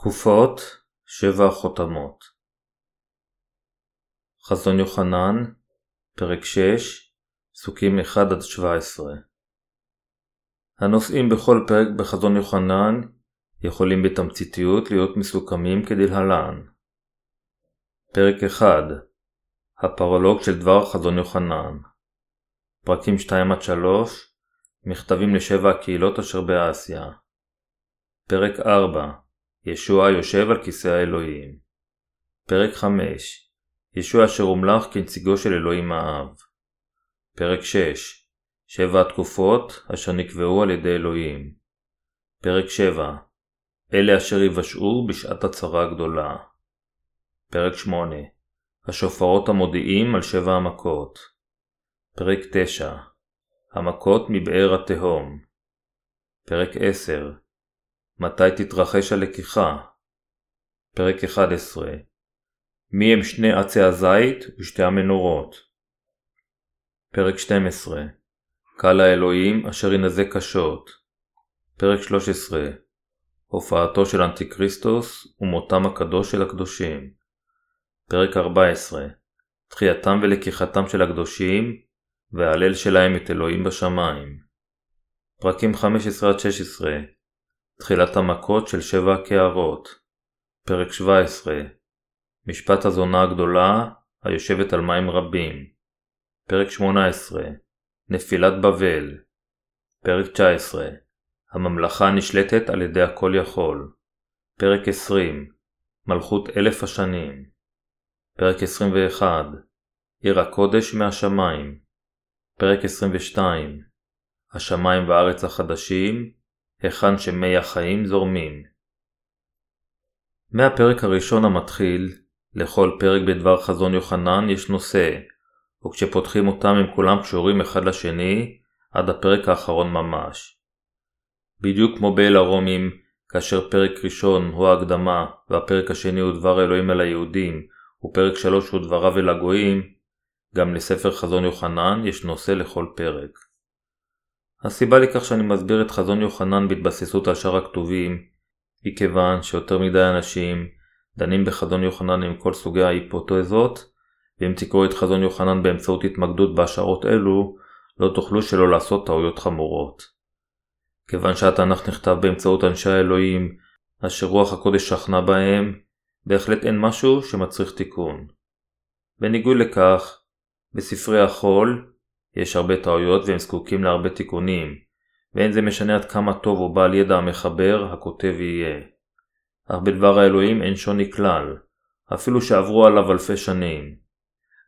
תקופות שבע חותמות. חזון יוחנן, פרק 6, פסוקים 1-17 הנושאים בכל פרק בחזון יוחנן יכולים בתמציתיות להיות מסוכמים כדלהלן. פרק 1 הפרולוג של דבר חזון יוחנן. פרקים 2-3 מכתבים לשבע הקהילות אשר באסיה. פרק 4 ישוע יושב על כיסא האלוהים. פרק 5 ישוע אשר הומלך כנציגו של אלוהים האב. פרק 6 שבע התקופות אשר נקבעו על ידי אלוהים. פרק 7 אלה אשר יבשעו בשעת הצרה הגדולה. פרק 8 השופרות המודיעים על שבע המכות. פרק 9 המכות מבאר התהום. פרק 10 מתי תתרחש הלקיחה? פרק 11 מי הם שני עצי הזית ושתי המנורות? פרק 12 קהל האלוהים אשר ינזק קשות. פרק 13 הופעתו של אנטיקריסטוס ומותם הקדוש של הקדושים. פרק 14 תחייתם ולקיחתם של הקדושים וההלל שלהם את אלוהים בשמיים. פרקים 15-16 תחילת המכות של שבע הקערות פרק 17 משפט הזונה הגדולה היושבת על מים רבים. פרק 18 נפילת בבל. פרק 19 הממלכה נשלטת על ידי הכל יכול. פרק 20 מלכות אלף השנים. פרק 21 עיר הקודש מהשמיים. פרק 22 השמיים והארץ החדשים היכן שמי החיים זורמים. מהפרק הראשון המתחיל, לכל פרק בדבר חזון יוחנן יש נושא, וכשפותחים אותם הם כולם קשורים אחד לשני, עד הפרק האחרון ממש. בדיוק כמו באל הרומים, כאשר פרק ראשון הוא ההקדמה, והפרק השני הוא דבר אלוהים אל היהודים, ופרק שלוש הוא דבריו אל הגויים, גם לספר חזון יוחנן יש נושא לכל פרק. הסיבה לכך שאני מסביר את חזון יוחנן בהתבססות על שאר הכתובים היא כיוון שיותר מדי אנשים דנים בחזון יוחנן עם כל סוגי ההיפותזות ואם תקראו את חזון יוחנן באמצעות התמקדות בהשערות אלו לא תוכלו שלא לעשות טעויות חמורות. כיוון שהתנ"ך נכתב באמצעות אנשי האלוהים אשר רוח הקודש שכנה בהם, בהחלט אין משהו שמצריך תיקון. בניגוד לכך, בספרי החול יש הרבה טעויות והם זקוקים להרבה תיקונים, ואין זה משנה עד כמה טוב או בעל ידע המחבר, הכותב יהיה. אך בדבר האלוהים אין שוני כלל, אפילו שעברו עליו אלפי שנים.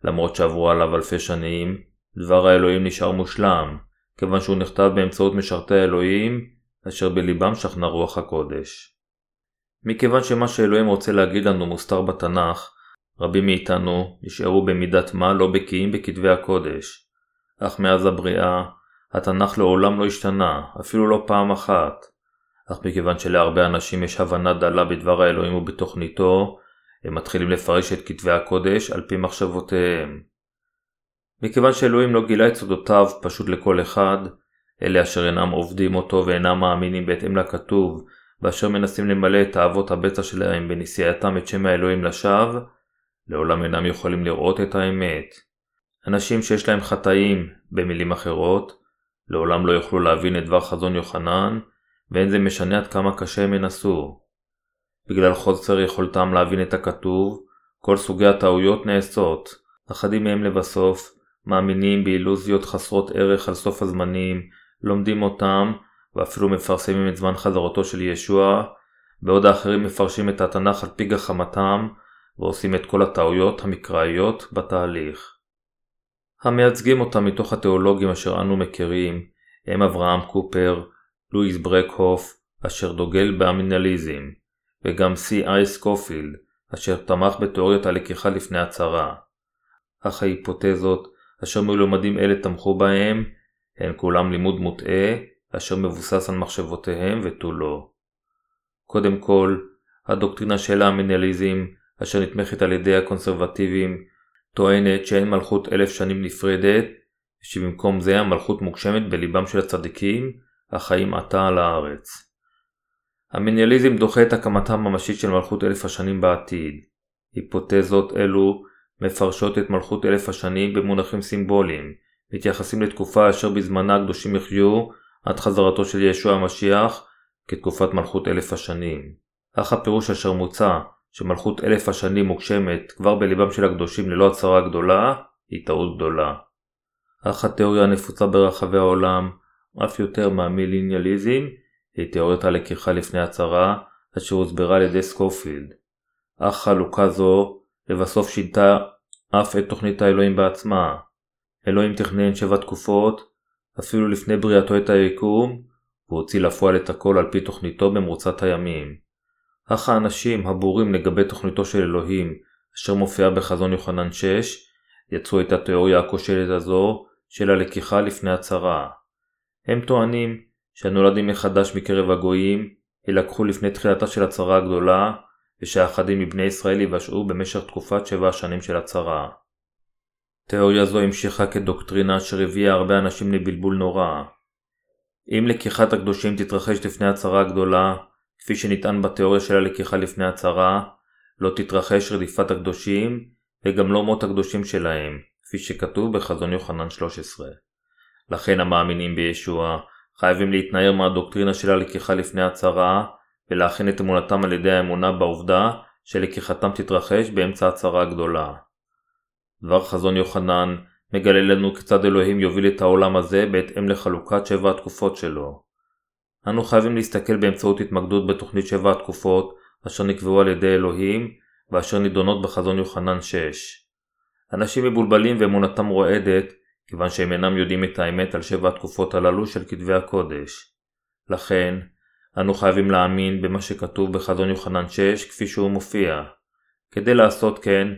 למרות שעברו עליו אלפי שנים, דבר האלוהים נשאר מושלם, כיוון שהוא נכתב באמצעות משרתי האלוהים, אשר בליבם שכנה רוח הקודש. מכיוון שמה שאלוהים רוצה להגיד לנו מוסתר בתנ"ך, רבים מאיתנו נשארו במידת מה לא בקיאים בכתבי הקודש, אך מאז הבריאה, התנ"ך לעולם לא השתנה, אפילו לא פעם אחת. אך מכיוון שלהרבה אנשים יש הבנה דלה בדבר האלוהים ובתוכניתו, הם מתחילים לפרש את כתבי הקודש על פי מחשבותיהם. מכיוון שאלוהים לא גילה את סודותיו פשוט לכל אחד, אלה אשר אינם עובדים אותו ואינם מאמינים בהתאם לכתוב, ואשר מנסים למלא את תאוות הבצע שלהם בנשיאתם את שם האלוהים לשווא, לעולם אינם יכולים לראות את האמת. אנשים שיש להם חטאים, במילים אחרות, לעולם לא יוכלו להבין את דבר חזון יוחנן, ואין זה משנה עד כמה קשה הם ינסו. בגלל חוסר יכולתם להבין את הכתוב, כל סוגי הטעויות נעשות, אחדים מהם לבסוף, מאמינים באילוזיות חסרות ערך על סוף הזמנים, לומדים אותם, ואפילו מפרסמים את זמן חזרתו של ישוע, בעוד האחרים מפרשים את התנ"ך על פי גחמתם, ועושים את כל הטעויות המקראיות בתהליך. המייצגים אותם מתוך התיאולוגים אשר אנו מכירים הם אברהם קופר, לואיס ברקהוף, אשר דוגל באמינליזם, וגם סי איי סקופילד, אשר תמך בתיאוריות הלקיחה לפני הצהרה. אך ההיפותזות אשר מלומדים אלה תמכו בהם, הן כולם לימוד מוטעה, אשר מבוסס על מחשבותיהם ותו לא. קודם כל, הדוקטרינה של האמינליזם, אשר נתמכת על ידי הקונסרבטיבים, טוענת שאין מלכות אלף שנים נפרדת, ושבמקום זה המלכות מוגשמת בליבם של הצדיקים, החיים עתה על הארץ. המניאליזם דוחה את הקמתה הממשית של מלכות אלף השנים בעתיד. היפותזות אלו מפרשות את מלכות אלף השנים במונחים סימבוליים, מתייחסים לתקופה אשר בזמנה הקדושים יחיו עד חזרתו של ישוע המשיח כתקופת מלכות אלף השנים. אך הפירוש אשר מוצע שמלכות אלף השנים מוגשמת כבר בליבם של הקדושים ללא הצהרה גדולה, היא טעות גדולה. אך התיאוריה הנפוצה ברחבי העולם, אף יותר מהמיליניאליזם, היא תיאוריית הלקיחה לפני הצהרה, אשר הוסברה על ידי סקופילד. אך חלוקה זו לבסוף שינתה אף את תוכנית האלוהים בעצמה. אלוהים תכנן שבע תקופות, אפילו לפני בריאתו את היקום, והוציא לפועל את הכל על פי תוכניתו במרוצת הימים. אך האנשים הבורים לגבי תוכניתו של אלוהים, אשר מופיעה בחזון יוחנן 6, יצרו את התיאוריה הכושלת הזו של הלקיחה לפני הצהרה. הם טוענים שהנולדים מחדש מקרב הגויים יילקחו לפני תחילתה של הצהרה הגדולה, ושאחדים מבני ישראל יבשעו במשך תקופת שבע השנים של הצהרה. תיאוריה זו המשיכה כדוקטרינה אשר הביאה הרבה אנשים לבלבול נורא. אם לקיחת הקדושים תתרחש לפני הצהרה הגדולה, כפי שנטען בתיאוריה של הלקיחה לפני הצהרה, לא תתרחש רדיפת הקדושים, וגם לא מות הקדושים שלהם, כפי שכתוב בחזון יוחנן 13. לכן המאמינים בישוע חייבים להתנער מהדוקטרינה של הלקיחה לפני הצהרה, ולהכין את אמונתם על ידי האמונה בעובדה שלקיחתם תתרחש באמצע הצהרה הגדולה. דבר חזון יוחנן מגלה לנו כיצד אלוהים יוביל את העולם הזה בהתאם לחלוקת שבע התקופות שלו. אנו חייבים להסתכל באמצעות התמקדות בתוכנית שבע התקופות אשר נקבעו על ידי אלוהים ואשר נידונות בחזון יוחנן 6. אנשים מבולבלים ואמונתם רועדת כיוון שהם אינם יודעים את האמת על שבע התקופות הללו של כתבי הקודש. לכן, אנו חייבים להאמין במה שכתוב בחזון יוחנן 6 כפי שהוא מופיע. כדי לעשות כן,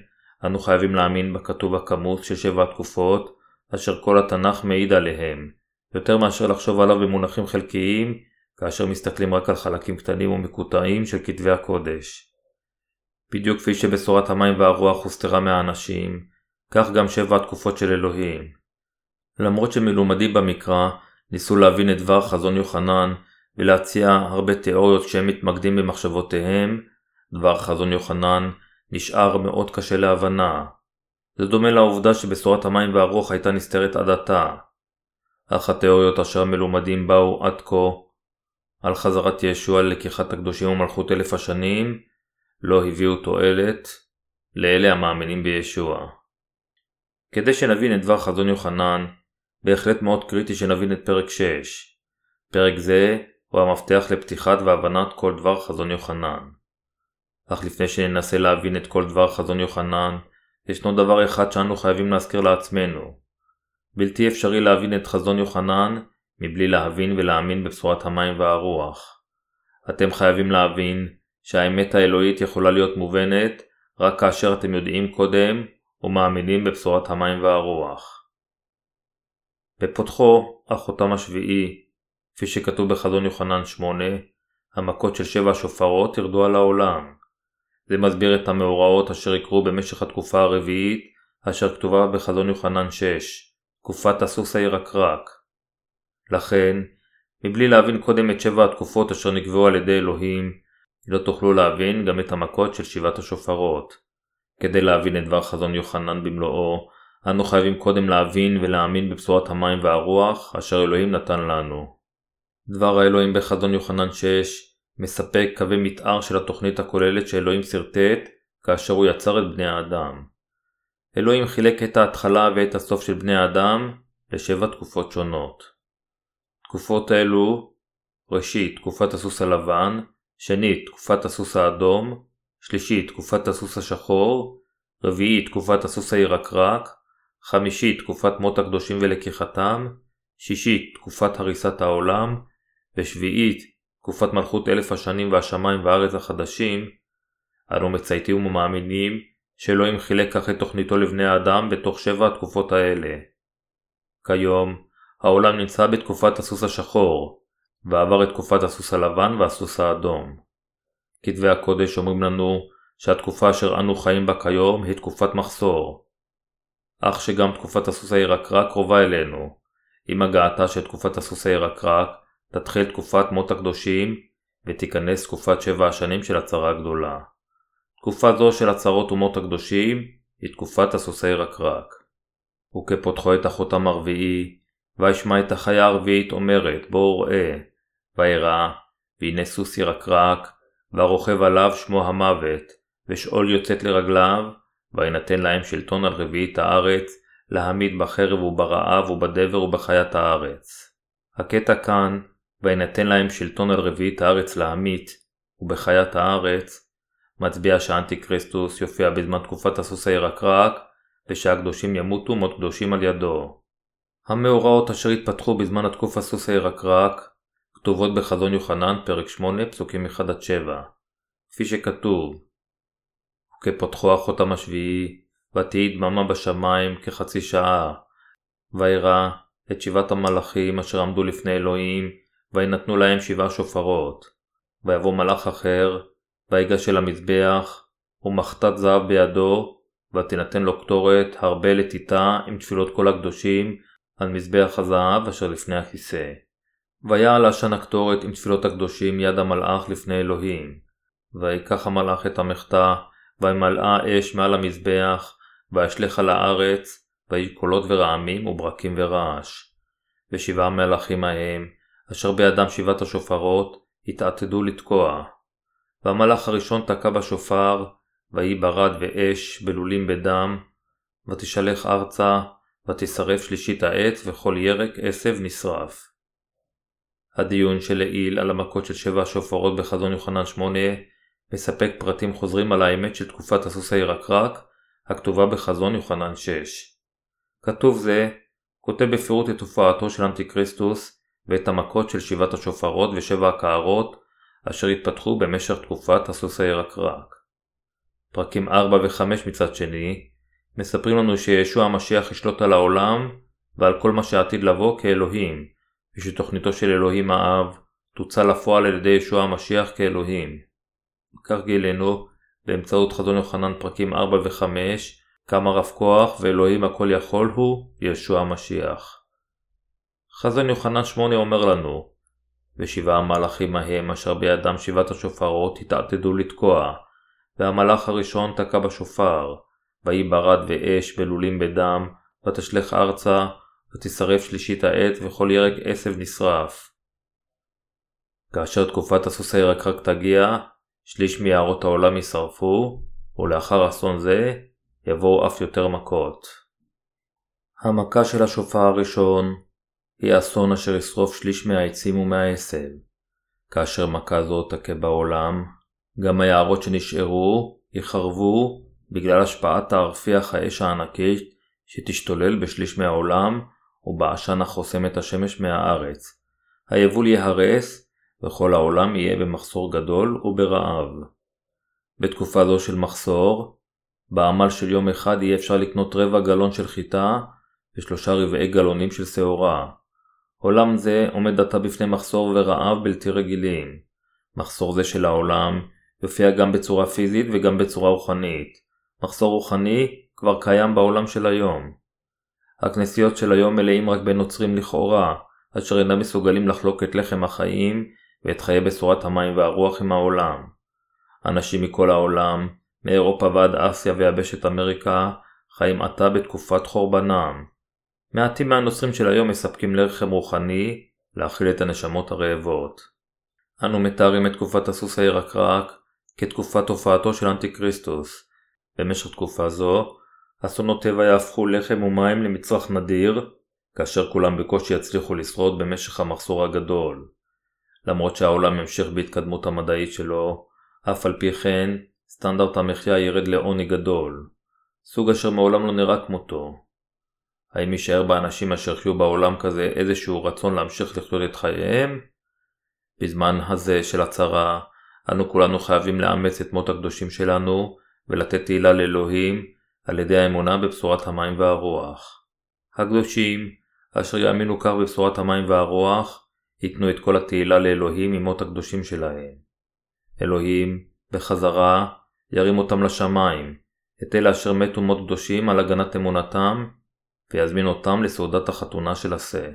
אנו חייבים להאמין בכתוב הכמוס של שבע התקופות, אשר כל התנ"ך מעיד עליהם, יותר מאשר לחשוב עליו במונחים חלקיים, כאשר מסתכלים רק על חלקים קטנים ומקוטעים של כתבי הקודש. בדיוק כפי שבשורת המים והרוח הוסתרה מהאנשים, כך גם שבע התקופות של אלוהים. למרות שמלומדים במקרא, ניסו להבין את דבר חזון יוחנן ולהציע הרבה תיאוריות כשהם מתמקדים במחשבותיהם, דבר חזון יוחנן נשאר מאוד קשה להבנה. זה דומה לעובדה שבשורת המים והרוח הייתה נסתרת עד עתה. אך התיאוריות אשר המלומדים באו עד כה על חזרת ישוע ללקיחת הקדושים ומלכות אלף השנים, לא הביאו תועלת לאלה המאמינים בישוע. כדי שנבין את דבר חזון יוחנן, בהחלט מאוד קריטי שנבין את פרק 6. פרק זה הוא המפתח לפתיחת והבנת כל דבר חזון יוחנן. אך לפני שננסה להבין את כל דבר חזון יוחנן, ישנו דבר אחד שאנו חייבים להזכיר לעצמנו. בלתי אפשרי להבין את חזון יוחנן מבלי להבין ולהאמין בבשורת המים והרוח. אתם חייבים להבין שהאמת האלוהית יכולה להיות מובנת רק כאשר אתם יודעים קודם ומאמינים בבשורת המים והרוח. בפותחו, החותם השביעי, כפי שכתוב בחזון יוחנן 8, המכות של שבע השופרות ירדו על העולם. זה מסביר את המאורעות אשר יקרו במשך התקופה הרביעית, אשר כתובה בחזון יוחנן 6, תקופת הסוס הירקרק. לכן, מבלי להבין קודם את שבע התקופות אשר נקבעו על ידי אלוהים, לא תוכלו להבין גם את המכות של שבעת השופרות. כדי להבין את דבר חזון יוחנן במלואו, אנו חייבים קודם להבין ולהאמין בבשורת המים והרוח אשר אלוהים נתן לנו. דבר האלוהים בחזון יוחנן 6 מספק קווי מתאר של התוכנית הכוללת שאלוהים שרטט כאשר הוא יצר את בני האדם. אלוהים חילק את ההתחלה ואת הסוף של בני האדם לשבע תקופות שונות. תקופות אלו ראשית תקופת הסוס הלבן, שנית תקופת הסוס האדום, שלישית תקופת הסוס השחור, רביעית תקופת הסוס הירקרק, חמישית תקופת מות הקדושים ולקיחתם, שישית תקופת הריסת העולם, ושביעית תקופת מלכות אלף השנים והשמיים והארץ החדשים, אנו מצייתים ומאמינים שאלוהים חילק כך את תוכניתו לבני האדם בתוך שבע התקופות האלה. כיום, העולם נמצא בתקופת הסוס השחור, ועבר את תקופת הסוס הלבן והסוס האדום. כתבי הקודש אומרים לנו שהתקופה אשר אנו חיים בה כיום היא תקופת מחסור. אך שגם תקופת הסוס הירקרק קרובה אלינו. עם הגעתה של תקופת הסוס הירקרק, תתחיל תקופת מות הקדושים, ותיכנס תקופת שבע השנים של הצהרה הגדולה. תקופה זו של הצהרות אומות הקדושים היא תקופת הסוסי רקרק. וכפותחו את החותם הרביעי, וישמע את החיה הרביעית אומרת בואו ראה, וירא, והנה סוס ירקרק, והרוכב עליו שמו המוות, ושאול יוצאת לרגליו, וינתן להם שלטון על רביעית הארץ, להעמיד בחרב וברעב ובדבר ובחיית הארץ. הקטע כאן, וינתן להם שלטון על רביעית הארץ להמית, ובחיית הארץ, מצביע שאנטי כריסטוס יופיע בזמן תקופת הסוס הירקרק, ושהקדושים ימותו מות קדושים על ידו. המאורעות אשר התפתחו בזמן התקוף הסוס הירקרק, כתובות בחזון יוחנן, פרק 8, פסוקים 1-7, כפי שכתוב וכפותחו החותם השביעי, ותהי דממה בשמיים כחצי שעה, וירא את שבעת המלאכים אשר עמדו לפני אלוהים, וינתנו להם שבעה שופרות. ויבוא מלאך אחר, ויגש אל המזבח, ומחטת זהב בידו, ותינתן לו קטורת הרבה לטיטה עם תפילות כל הקדושים, על מזבח הזהב אשר לפני הכיסא. ויעל עשן הקטורת עם תפילות הקדושים יד המלאך לפני אלוהים. ויקח המלאך את המחטא, וימלאה אש מעל המזבח, וישלך על הארץ, ויהי קולות ורעמים וברקים ורעש. ושבעה מלאכים ההם, אשר בידם שבעת השופרות, התעתדו לתקוע. והמלאך הראשון תקע בשופר, ויהי ברד ואש בלולים בדם, ותשלך ארצה, ותשרף שלישית העץ, וכל ירק עשב נשרף. הדיון של לעיל על המכות של שבע השופרות בחזון יוחנן 8 מספק פרטים חוזרים על האמת של תקופת הסוס הירקרק, הכתובה בחזון יוחנן 6. כתוב זה כותב בפירוט את תופעתו של אנטיקריסטוס ואת המכות של שבעת השופרות ושבע הקערות אשר התפתחו במשך תקופת הסוס הירקרק. פרקים 4 ו-5 מצד שני מספרים לנו שישוע המשיח ישלוט על העולם ועל כל מה שעתיד לבוא כאלוהים, ושתוכניתו של אלוהים האב תוצא לפועל על ידי ישוע המשיח כאלוהים. כך גילינו באמצעות חזון יוחנן פרקים 4 ו-5 כמה רב כוח ואלוהים הכל יכול הוא ישוע המשיח. חזון יוחנן 8 אומר לנו ושבעה המלאכים ההם אשר בידם שבעת השופרות התעתדו לתקוע והמלאך הראשון תקע בשופר ויהי ברד ואש בלולים בדם ותשלך ארצה ותשרף שלישית העץ וכל ירק עשב נשרף. כאשר תקופת הסוס הירקרק תגיע, שליש מיערות העולם יישרפו, ולאחר אסון זה יבואו אף יותר מכות. המכה של השופר הראשון היא אסון אשר ישרוף שליש מהעצים ומהעשב. כאשר מכה זו תכה בעולם, גם היערות שנשארו יחרבו בגלל השפעת תערפיח האש הענקית שתשתולל בשליש מהעולם ובעשן החוסם את השמש מהארץ. היבול ייהרס וכל העולם יהיה במחסור גדול וברעב. בתקופה זו של מחסור, בעמל של יום אחד יהיה אפשר לקנות רבע גלון של חיטה ושלושה רבעי גלונים של שעורה. עולם זה עומד עתה בפני מחסור ורעב בלתי רגילים. מחסור זה של העולם יופיע גם בצורה פיזית וגם בצורה רוחנית. מחסור רוחני כבר קיים בעולם של היום. הכנסיות של היום מלאים רק בנוצרים לכאורה, אשר אינם מסוגלים לחלוק את לחם החיים ואת חיי בשורת המים והרוח עם העולם. אנשים מכל העולם, מאירופה ועד אסיה ויבשת אמריקה, חיים עתה בתקופת חורבנם. מעטים מהנוצרים של היום מספקים לחם רוחני להאכיל את הנשמות הרעבות. אנו מתארים את תקופת הסוס הירקרק כתקופת הופעתו של אנטיקריסטוס. במשך תקופה זו, אסונות טבע יהפכו לחם ומים למצרך נדיר, כאשר כולם בקושי יצליחו לשרוד במשך המחסור הגדול. למרות שהעולם ימשיך בהתקדמות המדעית שלו, אף על פי כן, סטנדרט המחיה ירד לעוני גדול, סוג אשר מעולם לא נראה כמותו. האם יישאר באנשים אשר חיו בעולם כזה איזשהו רצון להמשיך לחיות את חייהם? בזמן הזה של הצרה, אנו כולנו חייבים לאמץ את מות הקדושים שלנו ולתת תהילה לאלוהים על ידי האמונה בבשורת המים והרוח. הקדושים, אשר יאמינו כך בבשורת המים והרוח, ייתנו את כל התהילה לאלוהים ממות הקדושים שלהם. אלוהים, בחזרה, ירים אותם לשמיים, את אלה אשר מתו מות קדושים על הגנת אמונתם, ויזמין אותם לסעודת החתונה של השה.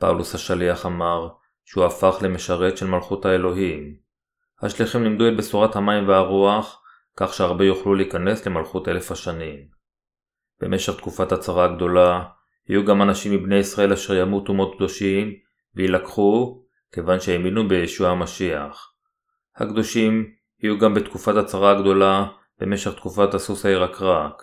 פאולוס השליח אמר, שהוא הפך למשרת של מלכות האלוהים. השליחים לימדו את בשורת המים והרוח, כך שהרבה יוכלו להיכנס למלכות אלף השנים. במשך תקופת הצרה הגדולה, יהיו גם אנשים מבני ישראל אשר ימותו מות קדושים, ויילקחו, כיוון שהאמינו בישוע המשיח. הקדושים יהיו גם בתקופת הצרה הגדולה, במשך תקופת הסוס הירקרק.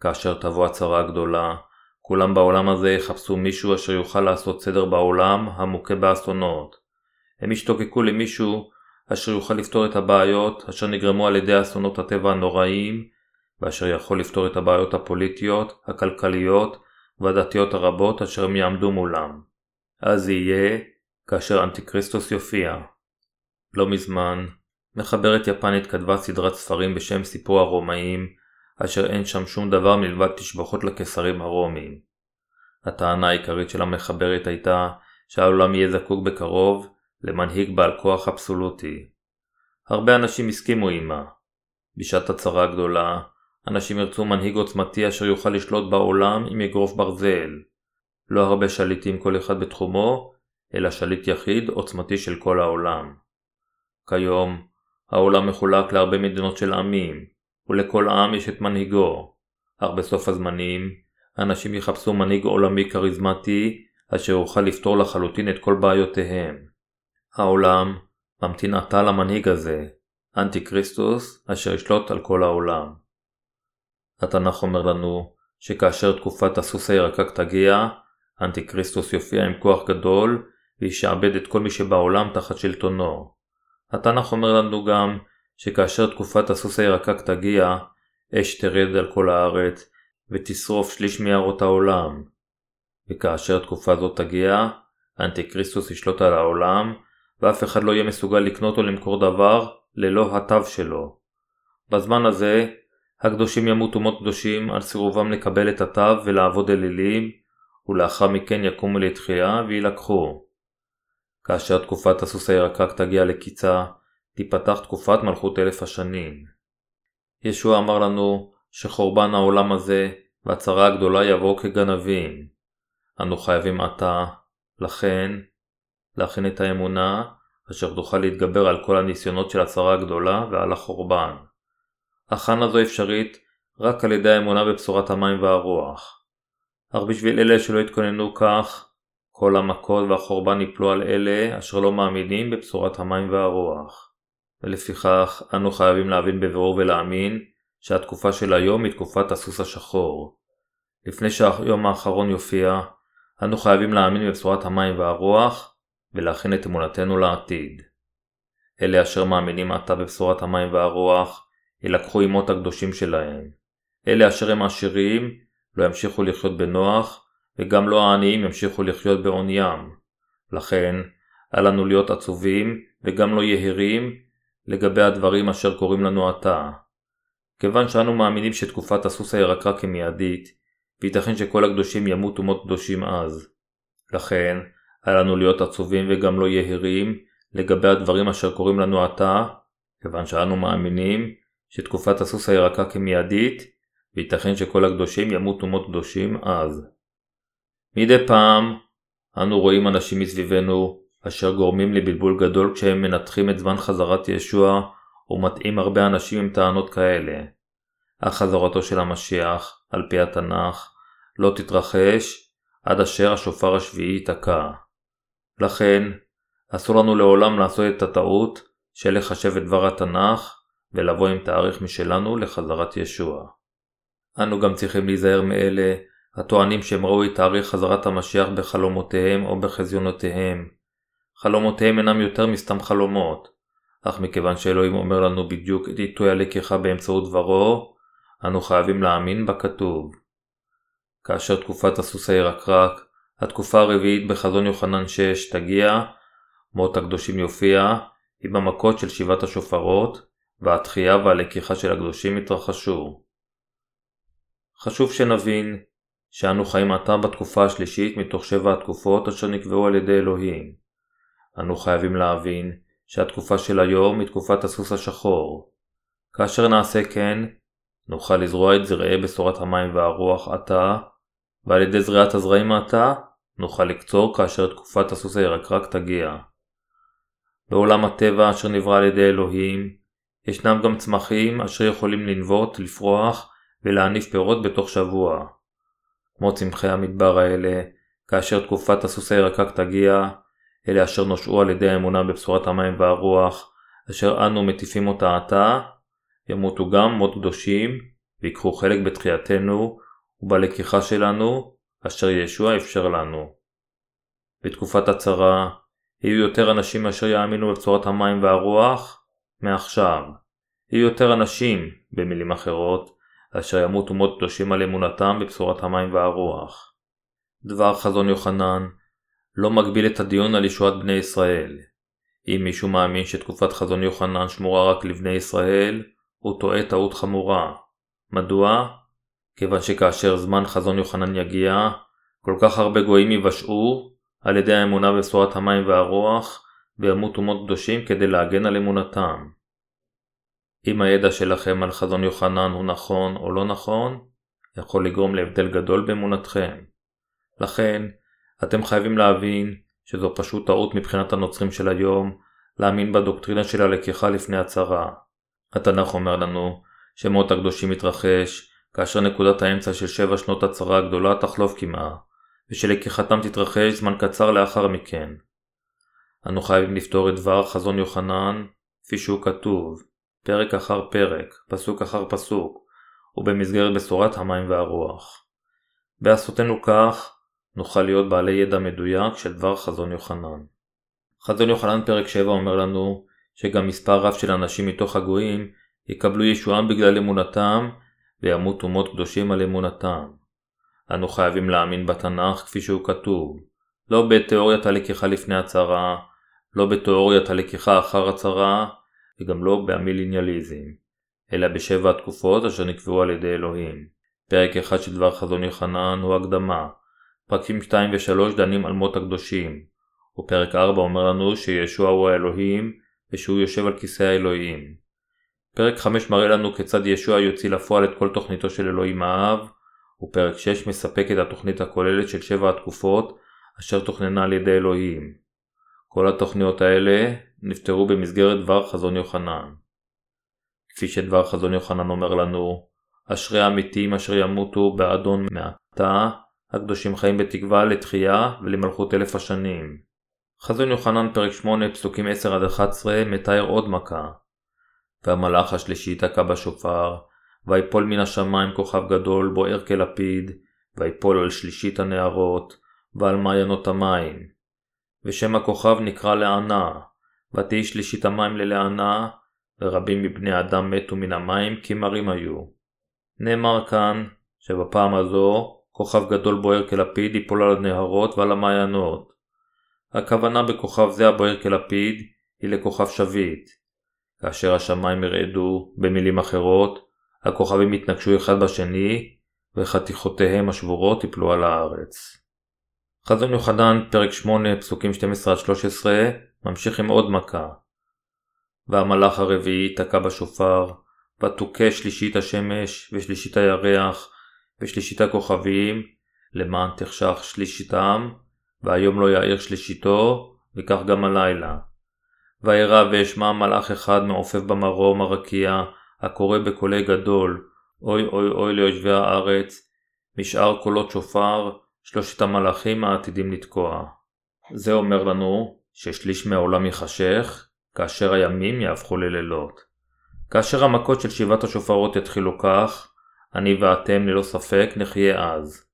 כאשר תבוא הצרה הגדולה, כולם בעולם הזה יחפשו מישהו אשר יוכל לעשות סדר בעולם המוכה באסונות. הם ישתוקקו למישהו אשר יוכל לפתור את הבעיות אשר נגרמו על ידי אסונות הטבע הנוראיים, ואשר יכול לפתור את הבעיות הפוליטיות, הכלכליות והדתיות הרבות אשר הם יעמדו מולם. אז יהיה כאשר אנטיקריסטוס יופיע. לא מזמן, מחברת יפנית כתבה סדרת ספרים בשם סיפור הרומאים, אשר אין שם שום דבר מלבד תשבחות לקיסרים הרומיים. הטענה העיקרית של המחברת הייתה שהעולם יהיה זקוק בקרוב למנהיג בעל כוח אבסולוטי. הרבה אנשים הסכימו עימה. בשעת הצרה הגדולה, אנשים ירצו מנהיג עוצמתי אשר יוכל לשלוט בעולם עם אגרוף ברזל. לא הרבה שליטים כל אחד בתחומו, אלא שליט יחיד עוצמתי של כל העולם. כיום, העולם מחולק להרבה מדינות של עמים, ולכל עם יש את מנהיגו, אך בסוף הזמנים, אנשים יחפשו מנהיג עולמי כריזמטי, אשר יוכל לפתור לחלוטין את כל בעיותיהם. העולם ממתין עתה למנהיג הזה, אנטי כריסטוס, אשר ישלוט על כל העולם. התנ"ך אומר לנו שכאשר תקופת הסוס הירקק תגיע, אנטי כריסטוס יופיע עם כוח גדול וישעבד את כל מי שבעולם תחת שלטונו. התנ"ך אומר לנו גם שכאשר תקופת הסוס הירקק תגיע, אש תרד על כל הארץ ותשרוף שליש מיערות העולם. וכאשר תקופה זו תגיע, האנטיקריסטוס ישלוט על העולם, ואף אחד לא יהיה מסוגל לקנות או למכור דבר ללא התו שלו. בזמן הזה, הקדושים ימותו מות קדושים על סירובם לקבל את התו ולעבוד אלילים, ולאחר מכן יקומו לתחייה וילקחו. כאשר תקופת הסוס הירקק תגיע לקיצה, תיפתח תקופת מלכות אלף השנים. ישוע אמר לנו שחורבן העולם הזה והצרה הגדולה יבואו כגנבים. אנו חייבים עתה, לכן, להכין את האמונה, אשר תוכל להתגבר על כל הניסיונות של הצרה הגדולה ועל החורבן. הכנה זו אפשרית רק על ידי האמונה בבשורת המים והרוח. אך בשביל אלה שלא התכוננו כך, כל המכות והחורבן יפלו על אלה אשר לא מאמינים בבשורת המים והרוח. ולפיכך, אנו חייבים להבין בבירור ולהאמין שהתקופה של היום היא תקופת הסוס השחור. לפני שהיום האחרון יופיע, אנו חייבים להאמין בבשורת המים והרוח, ולהכין את אמונתנו לעתיד. אלה אשר מאמינים עתה בבשורת המים והרוח, יילקחו עימות הקדושים שלהם. אלה אשר הם עשירים, לא ימשיכו לחיות בנוח, וגם לא העניים ימשיכו לחיות בעוניים. לכן, אל לנו להיות עצובים, וגם לא יהירים, לגבי הדברים אשר קורים לנו עתה. כיוון שאנו מאמינים שתקופת הסוס הירקרק היא מיידית, וייתכן שכל הקדושים ימותו מות קדושים אז. לכן, אל לנו להיות עצובים וגם לא יהירים לגבי הדברים אשר קורים לנו עתה, כיוון שאנו מאמינים שתקופת הסוס הירקרק היא מיידית, וייתכן שכל הקדושים ימותו מות קדושים אז. מדי פעם אנו רואים אנשים מסביבנו אשר גורמים לבלבול גדול כשהם מנתחים את זמן חזרת ישוע ומטעים הרבה אנשים עם טענות כאלה. אך חזרתו של המשיח, על פי התנ"ך, לא תתרחש עד אשר השופר השביעי ייתקע. לכן, אסור לנו לעולם לעשות את הטעות של לחשב את דבר התנ"ך ולבוא עם תאריך משלנו לחזרת ישוע. אנו גם צריכים להיזהר מאלה הטוענים שהם ראו את תאריך חזרת המשיח בחלומותיהם או בחזיונותיהם. חלומותיהם אינם יותר מסתם חלומות, אך מכיוון שאלוהים אומר לנו בדיוק את עיתוי הלקיחה באמצעות דברו, אנו חייבים להאמין בכתוב. כאשר תקופת הסוס הירקרק, התקופה הרביעית בחזון יוחנן 6 תגיע, מות הקדושים יופיע, עם המכות של שבעת השופרות, והתחייה והלקיחה של הקדושים יתרחשו. חשוב שנבין שאנו חיים עתה בתקופה השלישית מתוך שבע התקופות אשר נקבעו על ידי אלוהים. אנו חייבים להבין שהתקופה של היום היא תקופת הסוס השחור. כאשר נעשה כן, נוכל לזרוע את זרעי בשורת המים והרוח עתה, ועל ידי זריעת הזרעים עתה, נוכל לקצור כאשר תקופת הסוס הירקרק תגיע. בעולם הטבע אשר נברא על ידי אלוהים, ישנם גם צמחים אשר יכולים לנבוט, לפרוח ולהניף פירות בתוך שבוע. כמו צמחי המדבר האלה, כאשר תקופת הסוס הירקק תגיע, אלה אשר נושעו על ידי האמונה בבשורת המים והרוח, אשר אנו מטיפים אותה עתה, ימותו גם מות קדושים, ויקחו חלק בתחייתנו ובלקיחה שלנו, אשר ישוע אפשר לנו. בתקופת הצרה, יהיו יותר אנשים אשר יאמינו בבשורת המים והרוח, מעכשיו. יהיו יותר אנשים, במילים אחרות, אשר ימותו מות קדושים על אמונתם בבשורת המים והרוח. דבר חזון יוחנן לא מגביל את הדיון על ישועת בני ישראל. אם מישהו מאמין שתקופת חזון יוחנן שמורה רק לבני ישראל, הוא טועה טעות חמורה. מדוע? כיוון שכאשר זמן חזון יוחנן יגיע, כל כך הרבה גויים יבשעו על ידי האמונה בבשורת המים והרוח, וימותו מות קדושים כדי להגן על אמונתם. אם הידע שלכם על חזון יוחנן הוא נכון או לא נכון, יכול לגרום להבדל גדול באמונתכם. לכן, אתם חייבים להבין שזו פשוט טעות מבחינת הנוצרים של היום להאמין בדוקטרינה של הלקיחה לפני הצהרה. התנ"ך אומר לנו שמות הקדושים מתרחש כאשר נקודת האמצע של שבע שנות הצהרה הגדולה תחלוף כמעה, ושלקיחתם תתרחש זמן קצר לאחר מכן. אנו חייבים לפתור את דבר חזון יוחנן כפי שהוא כתוב, פרק אחר פרק, פסוק אחר פסוק, ובמסגרת בשורת המים והרוח. בעשותנו כך, נוכל להיות בעלי ידע מדויק של דבר חזון יוחנן. חזון יוחנן פרק 7 אומר לנו שגם מספר רב של אנשים מתוך הגויים יקבלו ישועם בגלל אמונתם וימותו מות קדושים על אמונתם. אנו חייבים להאמין בתנ"ך כפי שהוא כתוב, לא בתיאוריית הלקיחה לפני הצהרה, לא בתיאוריית הלקיחה אחר הצהרה, וגם לא בהמילניאליזם, אלא בשבע התקופות אשר נקבעו על ידי אלוהים. פרק אחד של דבר חזון יוחנן הוא הקדמה, פרקים 2 ו-3 דנים על מות הקדושים, ופרק 4 אומר לנו שישוע הוא האלוהים ושהוא יושב על כיסא האלוהים. פרק 5 מראה לנו כיצד ישוע יוציא לפועל את כל תוכניתו של אלוהים האב, ופרק 6 מספק את התוכנית הכוללת של שבע התקופות אשר תוכננה על ידי אלוהים. כל התוכניות האלה נפתרו במסגרת דבר חזון יוחנן. כפי שדבר חזון יוחנן אומר לנו, אשרי המתים אשר ימותו באדון מעתה, הקדושים חיים בתקווה לתחייה ולמלכות אלף השנים. חזון יוחנן פרק 8 פסוקים 10-11 מתאר עוד מכה. והמלאך השלישי תקע בשופר, ויפול מן השמיים כוכב גדול בוער כלפיד, ויפול על שלישית הנערות, ועל מעיינות המים. ושם הכוכב נקרא לענה, ותהי שלישית המים ללענה, ורבים מבני אדם מתו מן המים כי מרים היו. נאמר כאן, שבפעם הזו, כוכב גדול בוער כלפיד ייפול על הנהרות ועל המעיינות. הכוונה בכוכב זה הבוער כלפיד היא לכוכב שביט. כאשר השמיים ירעדו, במילים אחרות, הכוכבים יתנגשו אחד בשני, וחתיכותיהם השבורות יפלו על הארץ. חזון יוחנן, פרק 8, פסוקים 12-13, ממשיך עם עוד מכה. והמלאך הרביעי תקע בשופר, ותוכה שלישית השמש, ושלישית הירח, ושלישית הכוכבים, למען תחשך שלישיתם, והיום לא יאיר שלישיתו, וכך גם הלילה. וירא ואשמע מלאך אחד מעופף במרום הרקיע, הקורא בקולי גדול, אוי אוי אוי ליושבי הארץ, משאר קולות שופר, שלושת המלאכים העתידים לתקוע. זה אומר לנו ששליש מהעולם ייחשך, כאשר הימים יהפכו ללילות. כאשר המכות של שבעת השופרות יתחילו כך, אני ואתם ללא ספק נחיה אז.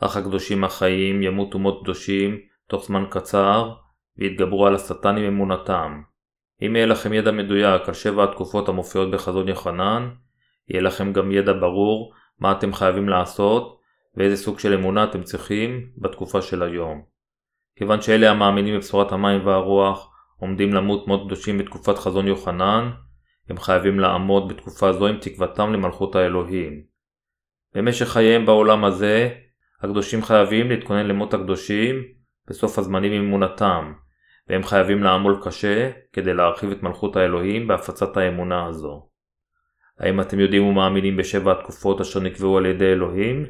אך הקדושים החיים ימותו מות קדושים תוך זמן קצר, ויתגברו על השטן עם אמונתם. אם יהיה לכם ידע מדויק על שבע התקופות המופיעות בחזון יוחנן, יהיה לכם גם ידע ברור מה אתם חייבים לעשות ואיזה סוג של אמונה אתם צריכים בתקופה של היום. כיוון שאלה המאמינים בבשורת המים והרוח עומדים למות מות קדושים בתקופת חזון יוחנן, הם חייבים לעמוד בתקופה זו עם תקוותם למלכות האלוהים. במשך חייהם בעולם הזה, הקדושים חייבים להתכונן למות הקדושים בסוף הזמנים עם אמונתם, והם חייבים לעמול קשה כדי להרחיב את מלכות האלוהים בהפצת האמונה הזו. האם אתם יודעים ומאמינים בשבע התקופות אשר נקבעו על ידי אלוהים?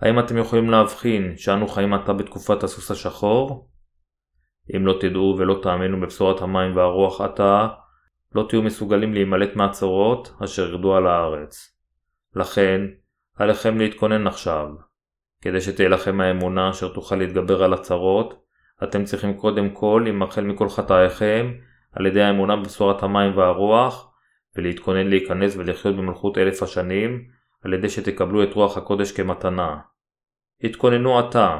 האם אתם יכולים להבחין שאנו חיים עתה בתקופת הסוס השחור? אם לא תדעו ולא תאמינו בבשורת המים והרוח עתה, לא תהיו מסוגלים להימלט מהצורות אשר ירדו על הארץ. לכן, עליכם להתכונן עכשיו. כדי שתהיה לכם האמונה אשר תוכל להתגבר על הצרות, אתם צריכים קודם כל להימחל מכל חטאיכם על ידי האמונה בבשורת המים והרוח, ולהתכונן להיכנס ולחיות במלכות אלף השנים, על ידי שתקבלו את רוח הקודש כמתנה. התכוננו עתה,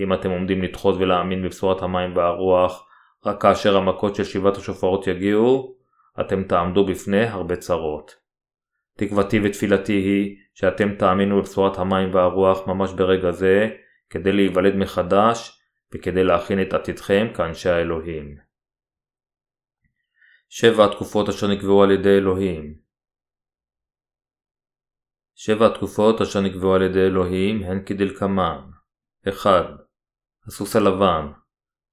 אם אתם עומדים לדחות ולהאמין בבשורת המים והרוח, רק כאשר המכות של שבעת השופרות יגיעו, אתם תעמדו בפני הרבה צרות. תקוותי ותפילתי היא שאתם תאמינו בבשורת המים והרוח ממש ברגע זה, כדי להיוולד מחדש וכדי להכין את עתידכם כאנשי האלוהים. שבע התקופות אשר נקבעו על ידי אלוהים שבע התקופות אשר נקבעו על ידי אלוהים הן כדלקמן 1. הסוס הלבן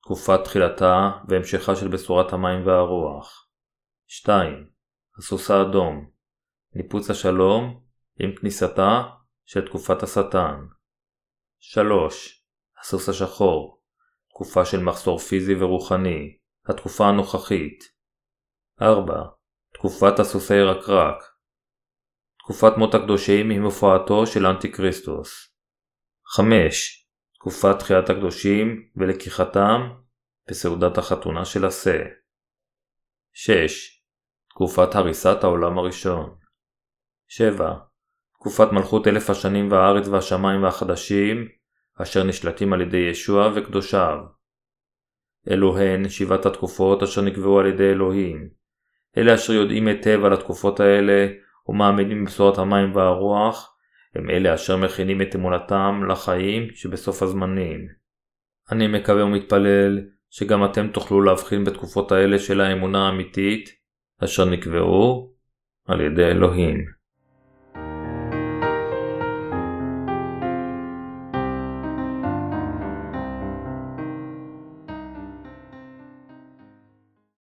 תקופת תחילתה והמשכה של בשורת המים והרוח 2. הסוס האדום ניפוץ השלום עם כניסתה של תקופת השטן 3. הסוס השחור תקופה של מחסור פיזי ורוחני, התקופה הנוכחית 4. תקופת הסוסי רקרק תקופת מות הקדושים עם הופעתו של אנטי-כריסטוס 5. תקופת תחיית הקדושים ולקיחתם בסעודת החתונה של השה 6. תקופת הריסת העולם הראשון 7. תקופת מלכות אלף השנים והארץ והשמיים והחדשים, אשר נשלטים על ידי ישוע וקדושיו. אלו הן שבעת התקופות אשר נקבעו על ידי אלוהים. אלה אשר יודעים היטב על התקופות האלה ומאמינים בבשורת המים והרוח, הם אלה אשר מכינים את אמונתם לחיים שבסוף הזמנים. אני מקווה ומתפלל שגם אתם תוכלו להבחין בתקופות האלה של האמונה האמיתית, אשר נקבעו על ידי אלוהים.